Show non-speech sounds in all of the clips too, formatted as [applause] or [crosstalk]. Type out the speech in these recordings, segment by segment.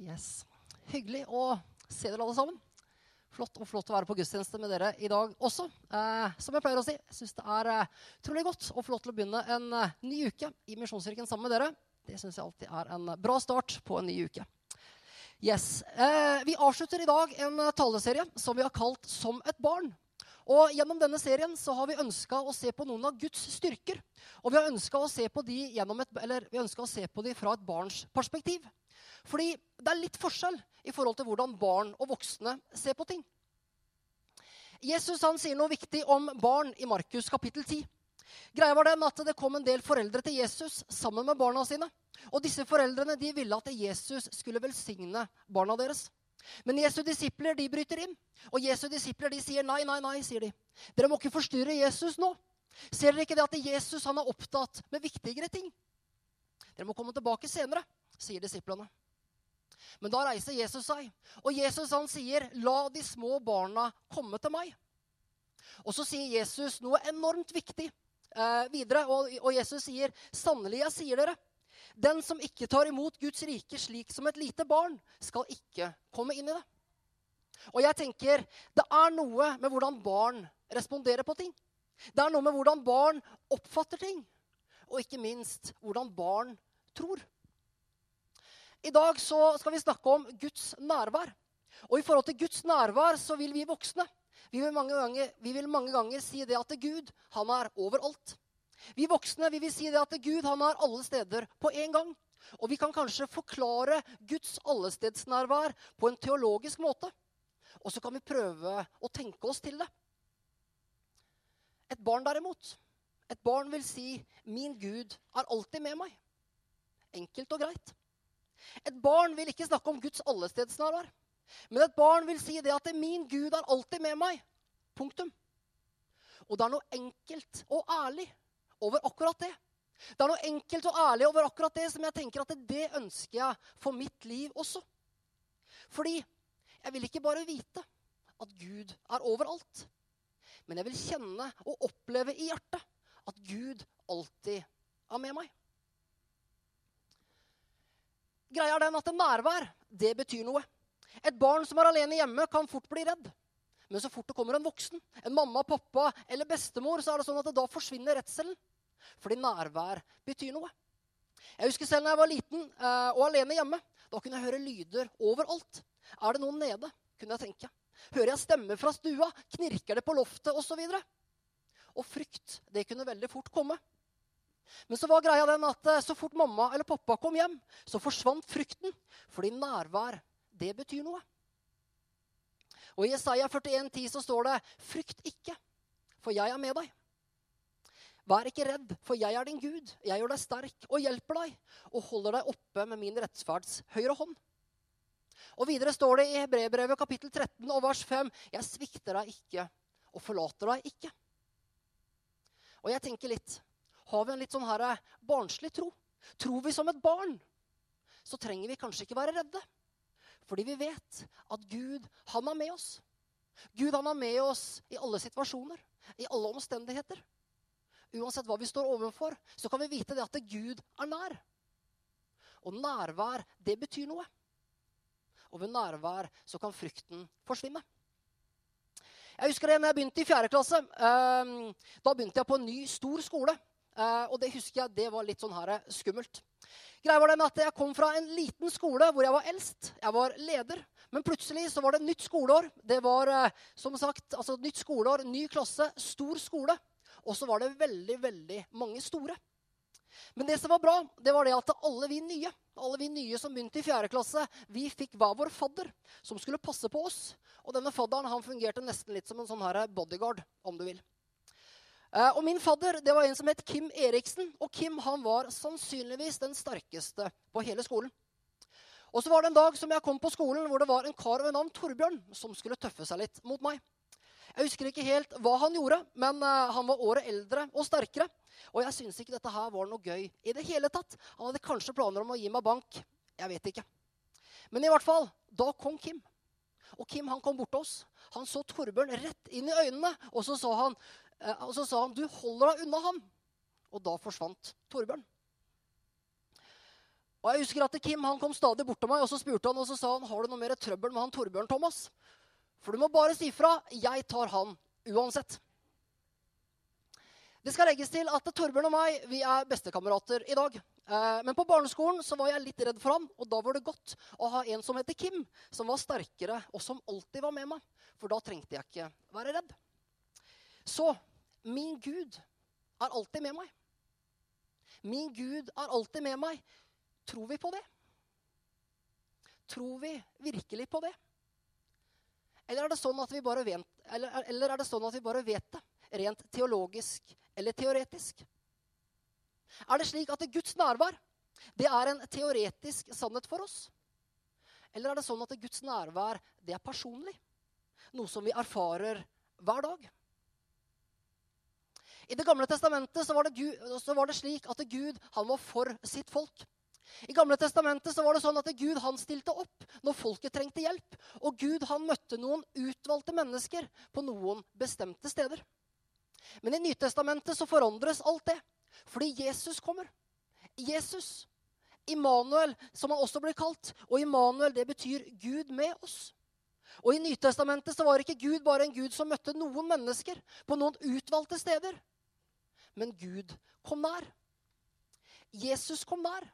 Yes. Hyggelig å se dere alle sammen. Flott og flott å være på gudstjeneste med dere i dag også. Eh, som jeg pleier å si, jeg syns det er eh, godt å få lov til å begynne en eh, ny uke i Misjonskirken sammen med dere. Det syns jeg alltid er en bra start på en ny uke. Yes. Eh, vi avslutter i dag en taleserie som vi har kalt 'Som et barn'. Og Gjennom denne serien så har vi ønska å se på noen av Guds styrker. Og vi har ønska å, se på de å se på de fra et barns perspektiv. Fordi det er litt forskjell i forhold til hvordan barn og voksne ser på ting. Jesus han sier noe viktig om barn i Markus kapittel 10. Greia var den at Det kom en del foreldre til Jesus sammen med barna sine. Og disse Foreldrene de ville at Jesus skulle velsigne barna deres. Men Jesu disipler de bryter inn. Og Jesu disipler de sier nei, nei, nei. sier de. Dere må ikke forstyrre Jesus nå. Ser dere ikke det at Jesus han er opptatt med viktigere ting? Dere må komme tilbake senere, sier disiplene. Men da reiser Jesus seg, og Jesus han sier, 'La de små barna komme til meg'. Og så sier Jesus noe enormt viktig eh, videre, og, og Jesus sier, 'Sannelig, jeg sier dere', den som ikke tar imot Guds rike slik som et lite barn, skal ikke komme inn i det. Og jeg tenker, Det er noe med hvordan barn responderer på ting. Det er noe med hvordan barn oppfatter ting. Og ikke minst hvordan barn tror. I dag så skal vi snakke om Guds nærvær. Og i forhold til Guds nærvær så vil vi voksne vi vil mange ganger, vi vil mange ganger si det at Gud han er overalt. Vi voksne vi vil si det at Gud han er alle steder på en gang. Og vi kan kanskje forklare Guds allestedsnærvær på en teologisk måte. Og så kan vi prøve å tenke oss til det. Et barn derimot, et barn vil si 'Min Gud er alltid med meg'. Enkelt og greit. Et barn vil ikke snakke om Guds allestedsnærvær. Men et barn vil si det at 'min Gud er alltid med meg'. Punktum. Og det er noe enkelt og ærlig over akkurat det. Det er noe enkelt og ærlig over akkurat det som jeg tenker at det ønsker jeg for mitt liv også. Fordi jeg vil ikke bare vite at Gud er overalt. Men jeg vil kjenne og oppleve i hjertet at Gud alltid er med meg. Greia er den at nærvær, det betyr noe. Et barn som er alene hjemme, kan fort bli redd. Men så fort det kommer en voksen, en mamma, pappa eller bestemor, så er det sånn at da forsvinner redselen. Fordi nærvær betyr noe. Jeg husker selv da jeg var liten eh, og alene hjemme. Da kunne jeg høre lyder overalt. Er det noen nede? kunne jeg tenke. Hører jeg stemmer fra stua? Knirker det på loftet? Og, så og frykt, det kunne veldig fort komme. Men så var greia den at eh, så fort mamma eller pappa kom hjem, så forsvant frykten. Fordi nærvær, det betyr noe. Og I Jesaja 41, 10 så står det, 'Frykt ikke, for jeg er med deg.' Vær ikke redd, for jeg er din Gud. Jeg gjør deg sterk og hjelper deg og holder deg oppe med min rettsferds høyre hånd. Og Videre står det i Hebrebrevet kapittel 13 og vers 5.: Jeg svikter deg ikke og forlater deg ikke. Og jeg tenker litt har vi en litt sånn her eh, barnslig tro. Tror vi som et barn, så trenger vi kanskje ikke være redde. Fordi vi vet at Gud, han er med oss. Gud han er med oss i alle situasjoner, i alle omstendigheter. Uansett hva vi står overfor, så kan vi vite det at Gud er nær. Og nærvær, det betyr noe. Og ved nærvær så kan frykten forsvinne. Jeg husker det når jeg begynte i fjerde klasse. Ehm, da begynte jeg på en ny, stor skole. Uh, og det husker jeg det var litt sånn her skummelt. Greia var det med at Jeg kom fra en liten skole hvor jeg var eldst. Jeg var leder. Men plutselig så var det nytt skoleår. Det var uh, som sagt, altså nytt skoleår, ny klasse, stor skole. Og så var det veldig, veldig mange store. Men det som var bra, det var det at alle vi nye alle vi nye som begynte i fjerde klasse, vi fikk hver vår fadder som skulle passe på oss. Og denne fadderen han fungerte nesten litt som en sånn her bodyguard, om du vil. Eh, og min fadder det var en som het Kim Eriksen. Og Kim han var sannsynligvis den sterkeste på hele skolen. Og så var det en dag som jeg kom på skolen hvor det var en kar ved navn Torbjørn som skulle tøffe seg litt mot meg. Jeg husker ikke helt hva han gjorde, men uh, han var året eldre og sterkere. Og jeg syns ikke dette her var noe gøy i det hele tatt. Han hadde kanskje planer om å gi meg bank. Jeg vet ikke. Men i hvert fall, da kom Kim. Og Kim han kom bort til oss. Han så Torbjørn rett inn i øynene, og så han Eh, og så sa han, 'Du holder deg unna ham.' Og da forsvant Torbjørn. Og jeg husker at Kim han kom stadig bort til meg og så spurte han, og så sa han, har du noe mer trøbbel med han Torbjørn Thomas. For du må bare si fra. Jeg tar han uansett. Det skal legges til at Torbjørn og meg vi er bestekamerater i dag. Eh, men på barneskolen så var jeg litt redd for ham, og da var det godt å ha en som heter Kim, som var sterkere, og som alltid var med meg. For da trengte jeg ikke være redd. Så min Gud er alltid med meg. Min Gud er alltid med meg. Tror vi på det? Tror vi virkelig på det? Eller er sånn vet, eller, eller er det, sånn at vi bare vet det, rent teologisk eller teoretisk? Er det slik at Guds nærvær det er en teoretisk sannhet for oss? Eller er det sånn at Guds nærvær det er personlig? Noe som vi erfarer hver dag? I Det gamle testamentet så var, det Gud, så var det slik at Gud var for sitt folk. I Gamle testamentet så var det sånn at Gud han stilte opp når folket trengte hjelp. Og Gud han møtte noen utvalgte mennesker på noen bestemte steder. Men i Nytestamentet så forandres alt det. Fordi Jesus kommer. Jesus. Immanuel, som han også blir kalt. Og Immanuel, det betyr Gud med oss. Og I Nytestamentet så var ikke Gud bare en Gud som møtte noen mennesker på noen utvalgte steder. Men Gud kom nær. Jesus kom nær.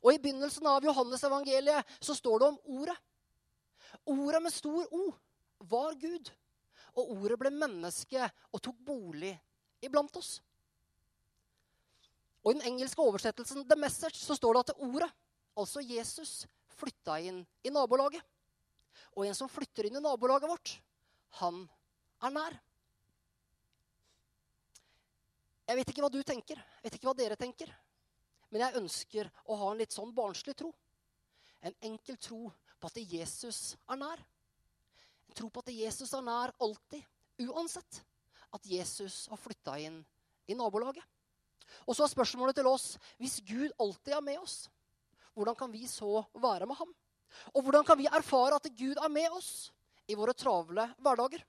Og I begynnelsen av Johannes-evangeliet så står det om Ordet. Ordet med stor O var Gud. Og ordet ble menneske og tok bolig iblant oss. Og I den engelske oversettelsen The Message så står det at ordet, altså Jesus, flytta inn i nabolaget. Og en som flytter inn i nabolaget vårt, han er nær. Jeg vet ikke hva du tenker, jeg vet ikke hva dere tenker. Men jeg ønsker å ha en litt sånn barnslig tro. En enkel tro på at Jesus er nær. En tro på at Jesus er nær alltid, uansett. At Jesus har flytta inn i nabolaget. Og så er spørsmålet til oss hvis Gud alltid er med oss, hvordan kan vi så være med ham? Og hvordan kan vi erfare at Gud er med oss i våre travle hverdager?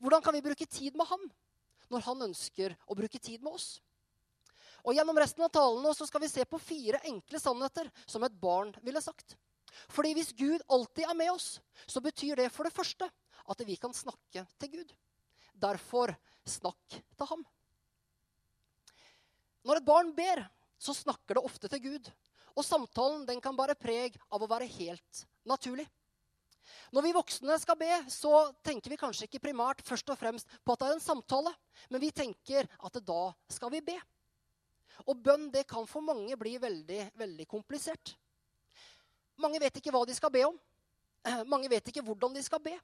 Hvordan kan vi bruke tid med ham når han ønsker å bruke tid med oss? Og Gjennom resten av talene så skal vi se på fire enkle sannheter som et barn ville sagt. Fordi Hvis Gud alltid er med oss, så betyr det for det første at vi kan snakke til Gud. Derfor snakk til ham. Når et barn ber, så snakker det ofte til Gud. Og samtalen den kan bære preg av å være helt naturlig. Når vi voksne skal be, så tenker vi kanskje ikke primært først og fremst på at det er en samtale, men vi tenker at da skal vi be. Og bønn det kan for mange bli veldig, veldig komplisert. Mange vet ikke hva de skal be om. [clears throat] Mange vet ikke hvordan de skal be.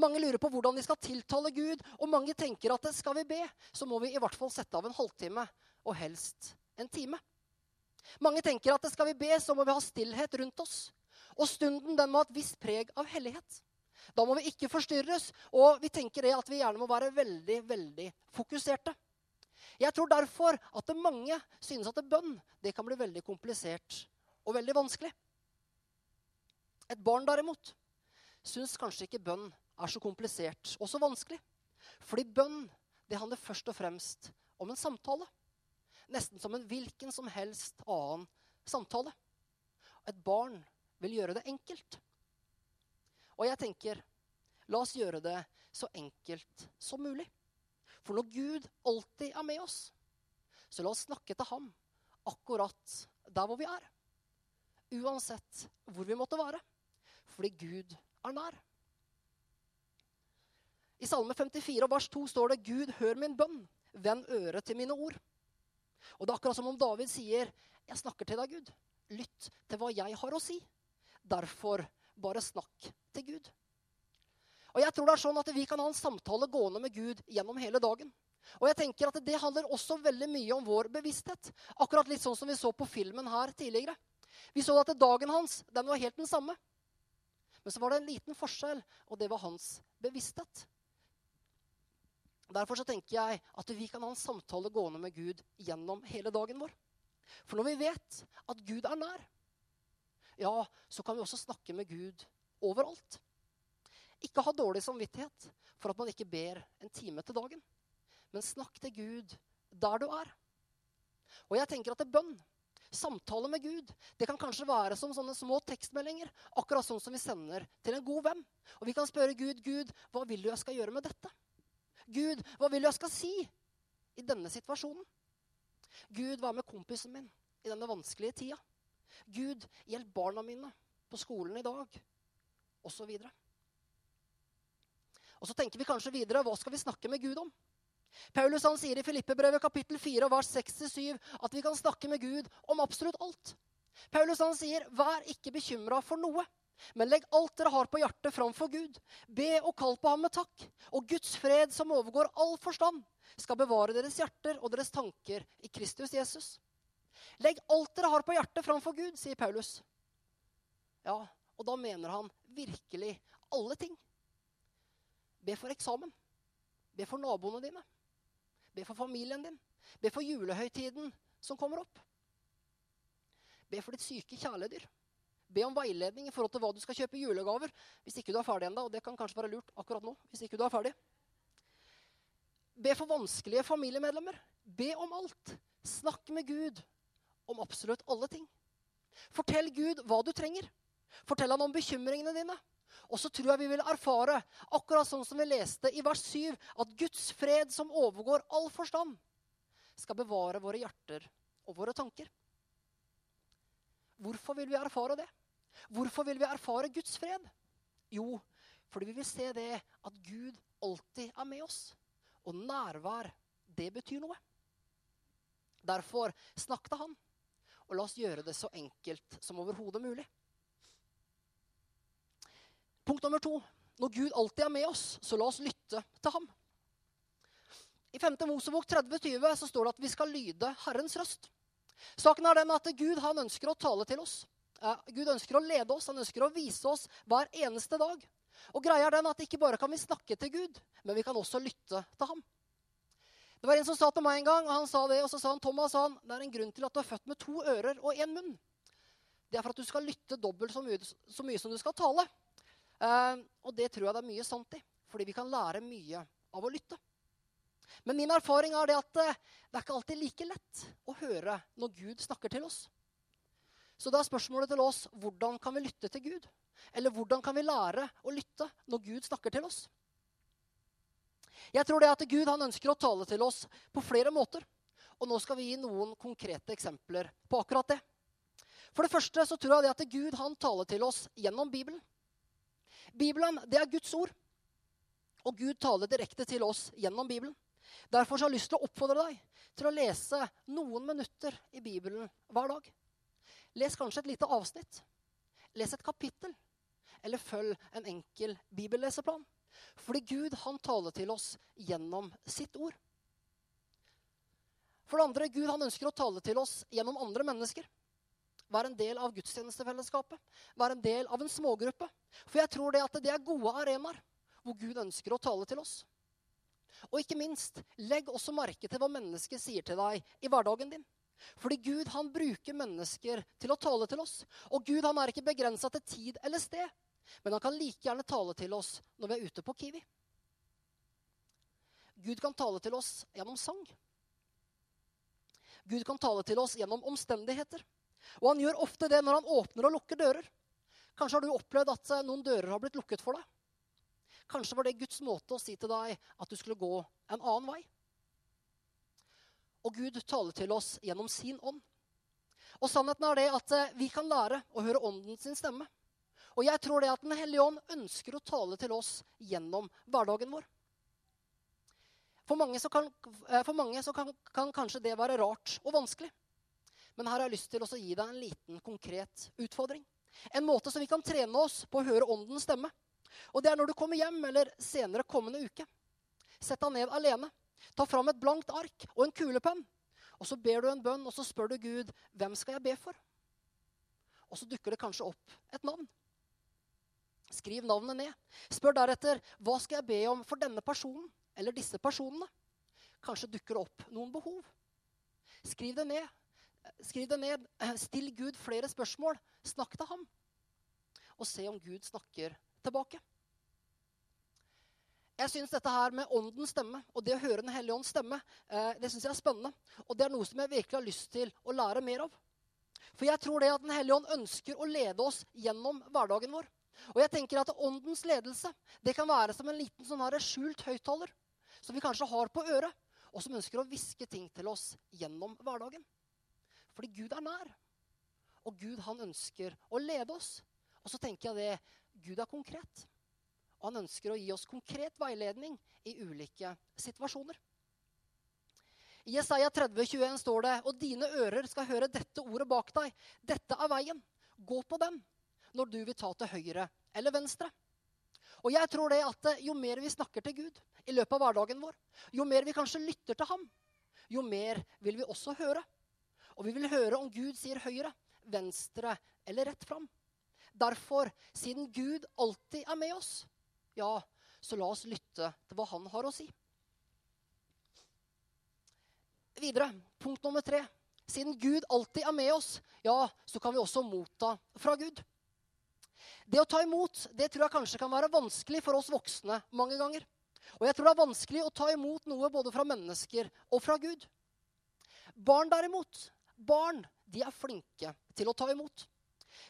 Mange lurer på hvordan de skal tiltale Gud. Og mange tenker at skal vi be, så må vi i hvert fall sette av en halvtime, og helst en time. Mange tenker at skal vi be, så må vi ha stillhet rundt oss. Og stunden den må ha et visst preg av hellighet. Da må vi ikke forstyrres, og vi tenker det at vi gjerne må være veldig, veldig fokuserte. Jeg tror derfor at mange synes at bønn det kan bli veldig komplisert og veldig vanskelig. Et barn derimot syns kanskje ikke bønn er så komplisert og så vanskelig. Fordi bønn det handler først og fremst om en samtale. Nesten som en hvilken som helst annen samtale. Et barn vil gjøre det enkelt. Og jeg tenker, la oss gjøre det så enkelt som mulig. For når Gud alltid er med oss, så la oss snakke til ham akkurat der hvor vi er. Uansett hvor vi måtte være. Fordi Gud er nær. I Salme 54 vers 2 står det 'Gud, hør min bønn, vend øret til mine ord'. Og Det er akkurat som om David sier, 'Jeg snakker til deg, Gud. Lytt til hva jeg har å si.' Derfor bare snakk til Gud. Og jeg tror det er sånn at Vi kan ha en samtale gående med Gud gjennom hele dagen. Og jeg tenker at Det handler også veldig mye om vår bevissthet. Akkurat litt sånn som vi så på filmen her tidligere. Vi så at dagen hans den var helt den samme. Men så var det en liten forskjell, og det var hans bevissthet. Derfor så tenker jeg at vi kan ha en samtale gående med Gud gjennom hele dagen vår. For når vi vet at Gud er nær, ja, så kan vi også snakke med Gud overalt. Ikke ha dårlig samvittighet for at man ikke ber en time til dagen. Men snakk til Gud der du er. Og jeg tenker at det er bønn samtale med Gud. Det kan kanskje være som sånne små tekstmeldinger, akkurat sånn som vi sender til en god venn. Og vi kan spørre Gud, Gud, hva vil du jeg skal gjøre med dette? Gud, hva vil du jeg skal si i denne situasjonen? Gud, hva med kompisen min i denne vanskelige tida? Gud, hjelp barna mine på skolen i dag, og så videre. Og så tenker vi kanskje videre hva skal vi snakke med Gud om? Paulus han sier i Filippebrevet kapittel 4 vers 6-7 at vi kan snakke med Gud om absolutt alt. Paulus han sier, 'Vær ikke bekymra for noe', men legg alt dere har på hjertet, framfor Gud. Be og kall på ham med takk. Og Guds fred, som overgår all forstand, skal bevare deres hjerter og deres tanker i Kristus Jesus. Legg alt dere har på hjertet, framfor Gud, sier Paulus. Ja, og da mener han virkelig alle ting. Be for eksamen. Be for naboene dine. Be for familien din. Be for julehøytiden som kommer opp. Be for ditt syke kjæledyr. Be om veiledning i forhold til hva du skal kjøpe julegaver hvis ikke du er ferdig ennå. Og det kan kanskje være lurt akkurat nå. hvis ikke du er ferdig. Be for vanskelige familiemedlemmer. Be om alt. Snakk med Gud om absolutt alle ting. Fortell Gud hva du trenger. Fortell han om bekymringene dine. Og så tror jeg vi vil erfare, akkurat sånn som vi leste i vers 7, at Guds fred som overgår all forstand, skal bevare våre hjerter og våre tanker. Hvorfor vil vi erfare det? Hvorfor vil vi erfare Guds fred? Jo, fordi vi vil se det at Gud alltid er med oss. Og nærvær, det betyr noe. Derfor snakket han, og la oss gjøre det så enkelt som overhodet mulig. Punkt nummer to. Når Gud alltid er med oss, så la oss lytte til ham. I 5. Mosebok 30-20 så står det at vi skal lyde Herrens røst. Saken er den at Gud han ønsker å tale til oss. Gud ønsker å lede oss, han ønsker å vise oss hver eneste dag. Og greia er den at ikke bare kan vi snakke til Gud, men vi kan også lytte til ham. Det var En som sa til meg en gang, og han sa det, og så sa han, Thomas han, det er en grunn til at du er født med to ører og én munn. Det er for at du skal lytte dobbelt så mye, så mye som du skal tale. Uh, og det tror jeg det er mye sant i, fordi vi kan lære mye av å lytte. Men min erfaring er det at uh, det er ikke alltid like lett å høre når Gud snakker til oss. Så da er spørsmålet til oss hvordan kan vi lytte til Gud? Eller hvordan kan vi lære å lytte når Gud snakker til oss? Jeg tror det at Gud han ønsker å tale til oss på flere måter. Og nå skal vi gi noen konkrete eksempler på akkurat det. For det første så tror jeg det at Gud han taler til oss gjennom Bibelen. Bibelen det er Guds ord. Og Gud taler direkte til oss gjennom Bibelen. Derfor har jeg lyst til å oppfordre deg til å lese noen minutter i Bibelen hver dag. Les kanskje et lite avsnitt. Les et kapittel. Eller følg en enkel bibelleseplan. Fordi Gud han taler til oss gjennom sitt ord. For det andre, Gud han ønsker å tale til oss gjennom andre mennesker. Være en del av gudstjenestefellesskapet. Vær en del av en smågruppe. For jeg tror det at det er gode arenaer hvor Gud ønsker å tale til oss. Og ikke minst, legg også merke til hva mennesket sier til deg i hverdagen din. Fordi Gud han bruker mennesker til å tale til oss. Og Gud han er ikke begrensa til tid eller sted. Men han kan like gjerne tale til oss når vi er ute på Kiwi. Gud kan tale til oss gjennom sang. Gud kan tale til oss gjennom omstendigheter. Og han gjør ofte det når han åpner og lukker dører. Kanskje har du opplevd at eh, noen dører har blitt lukket for deg. Kanskje var det Guds måte å si til deg at du skulle gå en annen vei. Og Gud taler til oss gjennom sin ånd. Og sannheten er det at eh, vi kan lære å høre ånden sin stemme. Og jeg tror det at Den hellige ånd ønsker å tale til oss gjennom hverdagen vår. For mange kan, eh, for mange kan, kan kanskje det være rart og vanskelig. Men her har jeg lyst til å gi deg en liten, konkret utfordring. En måte som vi kan trene oss på å høre åndens stemme. Og det er når du kommer hjem eller senere kommende uke. Sett deg ned alene. Ta fram et blankt ark og en kulepenn. Og så ber du en bønn, og så spør du Gud hvem skal jeg be for. Og så dukker det kanskje opp et navn. Skriv navnet ned. Spør deretter hva skal jeg be om for denne personen eller disse personene. Kanskje dukker det opp noen behov. Skriv det ned. Skriv det ned. [clears throat] Still Gud flere spørsmål. Snakk til ham. Og se om Gud snakker tilbake. Jeg syns dette her med åndens stemme og det å høre Den hellige ånds stemme, eh, det synes jeg er spennende. Og det er noe som jeg virkelig har lyst til å lære mer av. For jeg tror det at Den hellige ånd ønsker å lede oss gjennom hverdagen vår. Og jeg tenker at Åndens ledelse det kan være som en liten sånn her skjult høyttaler som vi kanskje har på øret, og som ønsker å hviske ting til oss gjennom hverdagen. Fordi Gud er nær. Og Gud han ønsker å lede oss. Og så tenker jeg det Gud er konkret. Og han ønsker å gi oss konkret veiledning i ulike situasjoner. I Jesaja 30, 21 står det, og dine ører skal høre dette ordet bak deg. Dette er veien. Gå på den når du vil ta til høyre eller venstre. Og jeg tror det at jo mer vi snakker til Gud i løpet av hverdagen vår, jo mer vi kanskje lytter til ham, jo mer vil vi også høre. Og vi vil høre om Gud sier høyre, venstre eller rett fram. Derfor, siden Gud alltid er med oss, ja, så la oss lytte til hva han har å si. Videre, punkt nummer tre. Siden Gud alltid er med oss, ja, så kan vi også motta fra Gud. Det å ta imot det tror jeg kanskje kan være vanskelig for oss voksne mange ganger. Og jeg tror det er vanskelig å ta imot noe både fra mennesker og fra Gud. Barn derimot, barn de er flinke til å ta imot.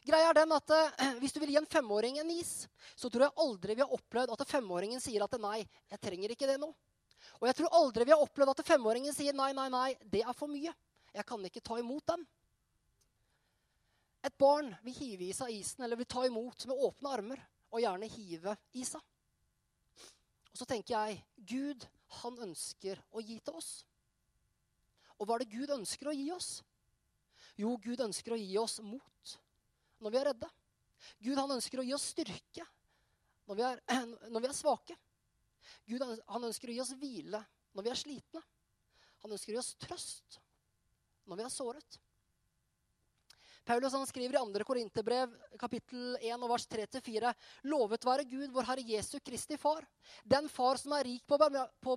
Greia er den at eh, Hvis du vil gi en femåring en is, så tror jeg aldri vi har opplevd at femåringen sier at nei, jeg trenger ikke det nå. Og jeg tror aldri vi har opplevd at femåringen sier nei, nei, nei, det er for mye. Jeg kan ikke ta imot den. Et barn vil hive i seg isen eller vil ta imot med åpne armer og gjerne hive i seg. Og så tenker jeg Gud, han ønsker å gi til oss. Og hva er det Gud ønsker å gi oss? Jo, Gud ønsker å gi oss mot når vi er redde. Gud han ønsker å gi oss styrke når vi er, [clears throat] når vi er svake. Gud han ønsker å gi oss hvile når vi er slitne. Han ønsker å gi oss trøst når vi er såret. Paulus han skriver i 2. Korinterbrev kapittel 1 og vers 3-4.: Lovet være Gud, vår Herre Jesu Kristi Far, den Far som er rik på,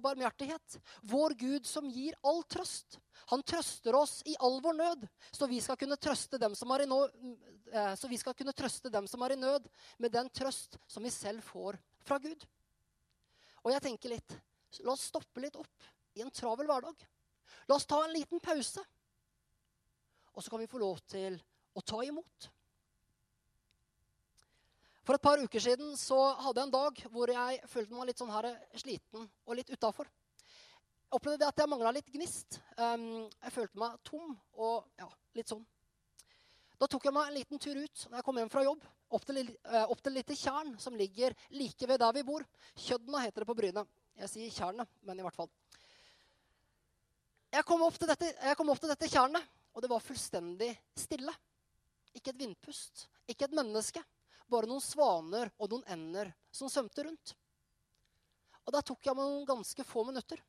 barmhjertighet, vår Gud som gir all trøst. Han trøster oss i all vår nød, så vi skal kunne trøste dem som er i, nød, eh, dem som er i nød, med den trøst som vi selv får fra Gud. Og jeg tenker litt La oss stoppe litt opp i en travel hverdag. La oss ta en liten pause. Og så kan vi få lov til å ta imot. For et par uker siden så hadde jeg en dag hvor jeg følte meg litt sånn her sliten og litt utafor. Jeg opplevde at jeg mangla litt gnist. Um, jeg følte meg tom og ja, litt sånn. Da tok jeg meg en liten tur ut når jeg kom hjem fra jobb, opp til, uh, opp til lite tjern som ligger like ved der vi bor. Kjødna heter det på Bryne. Jeg sier tjernet, men i hvert fall. Jeg kom opp til dette, kom opp til dette tjernet, og det var fullstendig stille. Ikke et vindpust, ikke et menneske. Bare noen svaner og noen ender som svømte rundt. Og der tok jeg meg noen ganske få minutter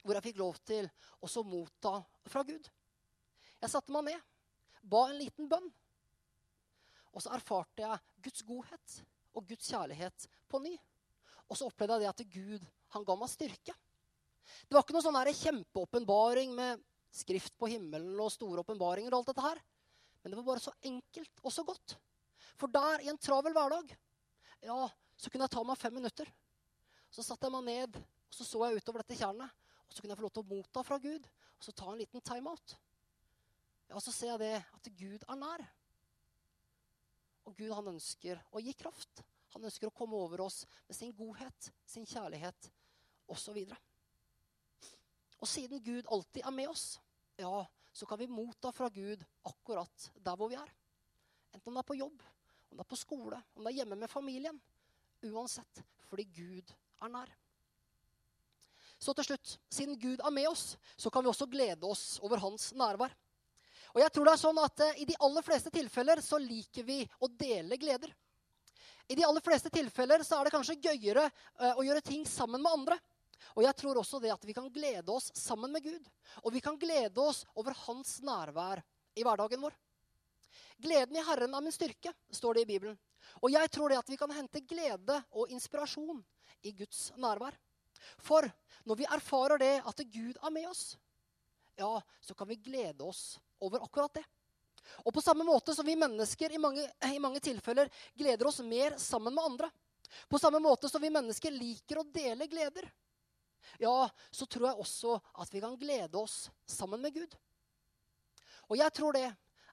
hvor jeg fikk lov til å motta fra Gud. Jeg satte meg ned, ba en liten bønn. Og så erfarte jeg Guds godhet og Guds kjærlighet på ny. Og så opplevde jeg det at Gud han ga meg styrke. Det var ikke noen sånn kjempeåpenbaring med skrift på himmelen og store åpenbaringer. og alt dette her. Men det var bare så enkelt og så godt. For der, i en travel hverdag, ja, så kunne jeg ta meg fem minutter. Så satte jeg meg ned, og så så jeg utover dette tjernet. Og så kunne jeg få lov til å motta fra Gud, og så ta en liten timeout. Ja, så ser jeg det at Gud er nær. Og Gud han ønsker å gi kraft. Han ønsker å komme over oss med sin godhet, sin kjærlighet osv. Og, og siden Gud alltid er med oss, ja, så kan vi motta fra Gud akkurat der hvor vi er. Enten om det er på jobb, om det er på skole, om det er hjemme med familien. Uansett, fordi Gud er nær. Så til slutt, siden Gud er med oss, så kan vi også glede oss over hans nærvær. Og jeg tror det er sånn at uh, I de aller fleste tilfeller så liker vi å dele gleder. I de aller fleste tilfeller så er det kanskje gøyere uh, å gjøre ting sammen med andre. Og jeg tror også det at vi kan glede oss sammen med Gud. Og vi kan glede oss over hans nærvær i hverdagen vår. Gleden i Herren er min styrke, står det i Bibelen. Og jeg tror det at vi kan hente glede og inspirasjon i Guds nærvær. For når vi erfarer det at Gud er med oss, ja, så kan vi glede oss over akkurat det. Og på samme måte som vi mennesker i mange, i mange tilfeller gleder oss mer sammen med andre, på samme måte som vi mennesker liker å dele gleder, ja, så tror jeg også at vi kan glede oss sammen med Gud. Og jeg tror det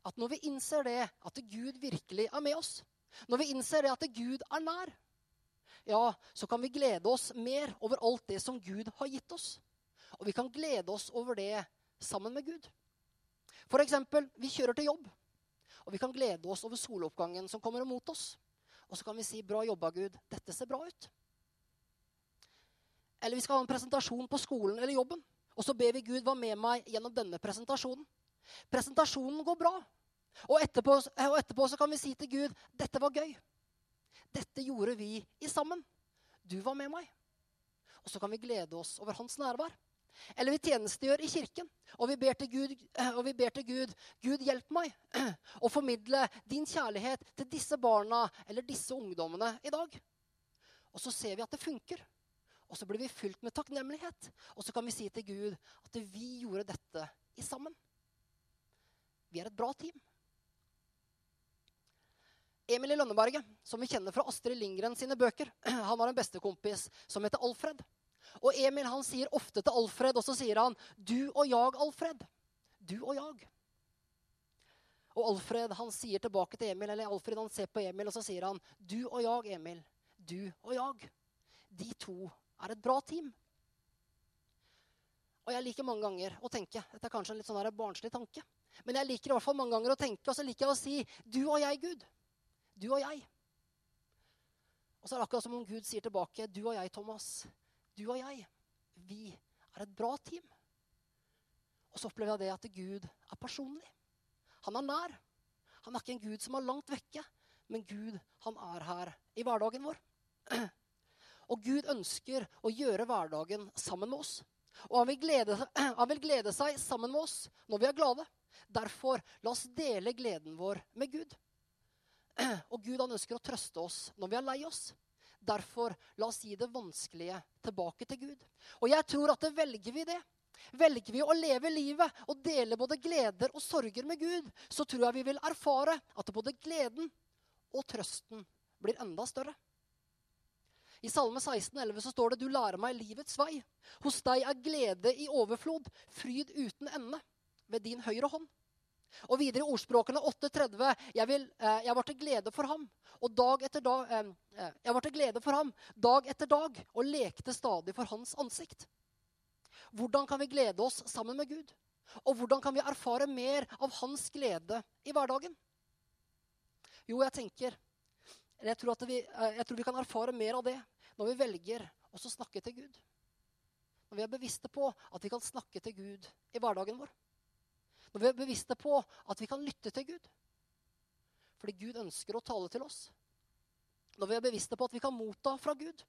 at når vi innser det, at Gud virkelig er med oss, når vi innser det at Gud er nær, ja, så kan vi glede oss mer over alt det som Gud har gitt oss. Og vi kan glede oss over det sammen med Gud. For eksempel, vi kjører til jobb, og vi kan glede oss over soloppgangen som kommer mot oss. Og så kan vi si 'Bra jobba, Gud. Dette ser bra ut'. Eller vi skal ha en presentasjon på skolen eller jobben. Og så ber vi Gud være med meg gjennom denne presentasjonen. Presentasjonen går bra. Og etterpå, og etterpå så kan vi si til Gud 'Dette var gøy'. Dette gjorde vi i sammen. Du var med meg. Og så kan vi glede oss over hans nærvær. Eller vi tjenestegjør i kirken, og vi ber til Gud, og ber til Gud, Gud hjelp meg [clears throat] å formidle din kjærlighet til disse barna eller disse ungdommene i dag. Og så ser vi at det funker. Og så blir vi fylt med takknemlighet. Og så kan vi si til Gud at vi gjorde dette i sammen. Vi er et bra team. Emil i Lønneberget, som vi kjenner fra Astrid Lindgren sine bøker, [clears throat] han har en bestekompis som heter Alfred. Og Emil han sier ofte til Alfred, og så sier han 'Du og jeg, Alfred'. Du og jeg. Og Alfred han sier tilbake til Emil, eller Alfred han ser på Emil, og så sier han 'Du og jeg, Emil. Du og jeg'. De to er et bra team. Og jeg liker mange ganger å tenke Dette er kanskje en litt sånn barnslig tanke. Men jeg liker i hvert fall mange ganger å tenke, og så liker jeg å si 'du og jeg, Gud'. Du og jeg. Og så er det akkurat som om Gud sier tilbake 'du og jeg, Thomas' du og jeg, vi er et bra team. Og så opplever jeg det at Gud er personlig. Han er nær. Han er ikke en Gud som er langt vekke, men Gud, han er her i hverdagen vår. [clears throat] Og Gud ønsker å gjøre hverdagen sammen med oss. Og han vil, glede, [clears throat] han vil glede seg sammen med oss når vi er glade. Derfor, la oss dele gleden vår med Gud. [clears throat] Og Gud han ønsker å trøste oss når vi er lei oss. Derfor, la oss gi det vanskelige tilbake til Gud. Og jeg tror at det velger vi det. Velger vi å leve livet og dele både gleder og sorger med Gud, så tror jeg vi vil erfare at både gleden og trøsten blir enda større. I Salme 16, 11 så står det du lærer meg livets vei. Hos deg er glede i overflod, fryd uten ende ved din høyre hånd. Og videre i ordspråkene 8.30.: jeg, eh, jeg var til glede for ham. Og dag etter dag, eh, eh, jeg var til glede for ham dag etter dag og lekte stadig for hans ansikt. Hvordan kan vi glede oss sammen med Gud? Og hvordan kan vi erfare mer av hans glede i hverdagen? Jo, jeg tenker jeg tror, vi, jeg tror vi kan erfare mer av det når vi velger å snakke til Gud. Når vi er bevisste på at vi kan snakke til Gud i hverdagen vår. Når vi er bevisste på at vi kan lytte til Gud. Fordi Gud ønsker å tale til oss. Når vi er bevisste på at vi kan motta fra Gud.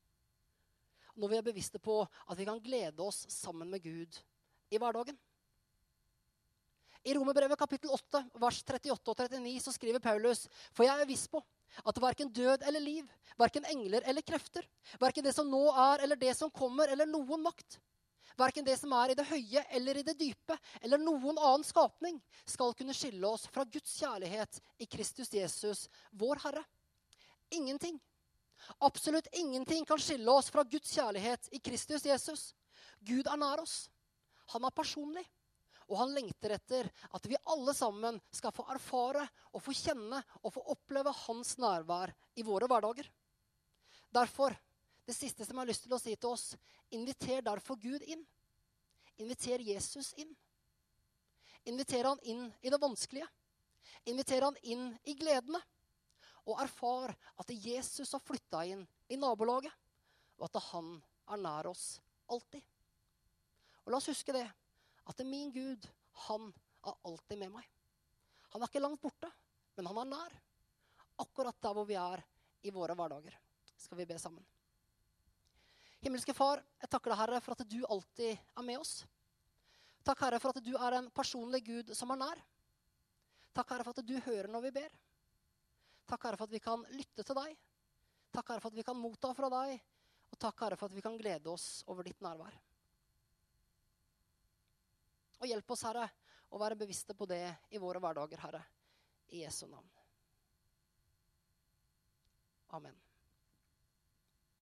Når vi er bevisste på at vi kan glede oss sammen med Gud i hverdagen. I Romerbrevet kapittel 8, vers 38 og 39 så skriver Paulus.: For jeg er viss på at verken død eller liv, verken engler eller krefter, verken det som nå er eller det som kommer, eller noen makt, Verken det som er i det høye eller i det dype, eller noen annen skapning, skal kunne skille oss fra Guds kjærlighet i Kristus Jesus, vår Herre. Ingenting. Absolutt ingenting kan skille oss fra Guds kjærlighet i Kristus Jesus. Gud er nær oss. Han er personlig. Og han lengter etter at vi alle sammen skal få erfare og få kjenne og få oppleve hans nærvær i våre hverdager. Derfor det siste som jeg har lyst til å si til oss, inviter derfor Gud inn. Inviter Jesus inn. Inviter han inn i det vanskelige. Inviter han inn i gledene. Og erfar at Jesus har flytta inn i nabolaget, og at han er nær oss alltid. Og la oss huske det, at min Gud, han er alltid med meg. Han er ikke langt borte, men han er nær. Akkurat der hvor vi er i våre hverdager. Skal vi be sammen? Himmelske Far, jeg takker deg, Herre, for at du alltid er med oss. Takk, Herre, for at du er en personlig Gud som er nær. Takk, Herre, for at du hører når vi ber. Takk, Herre, for at vi kan lytte til deg. Takk, Herre, for at vi kan motta fra deg. Og takk, Herre, for at vi kan glede oss over ditt nærvær. Og hjelp oss, Herre, å være bevisste på det i våre hverdager, Herre. I Jesu navn. Amen.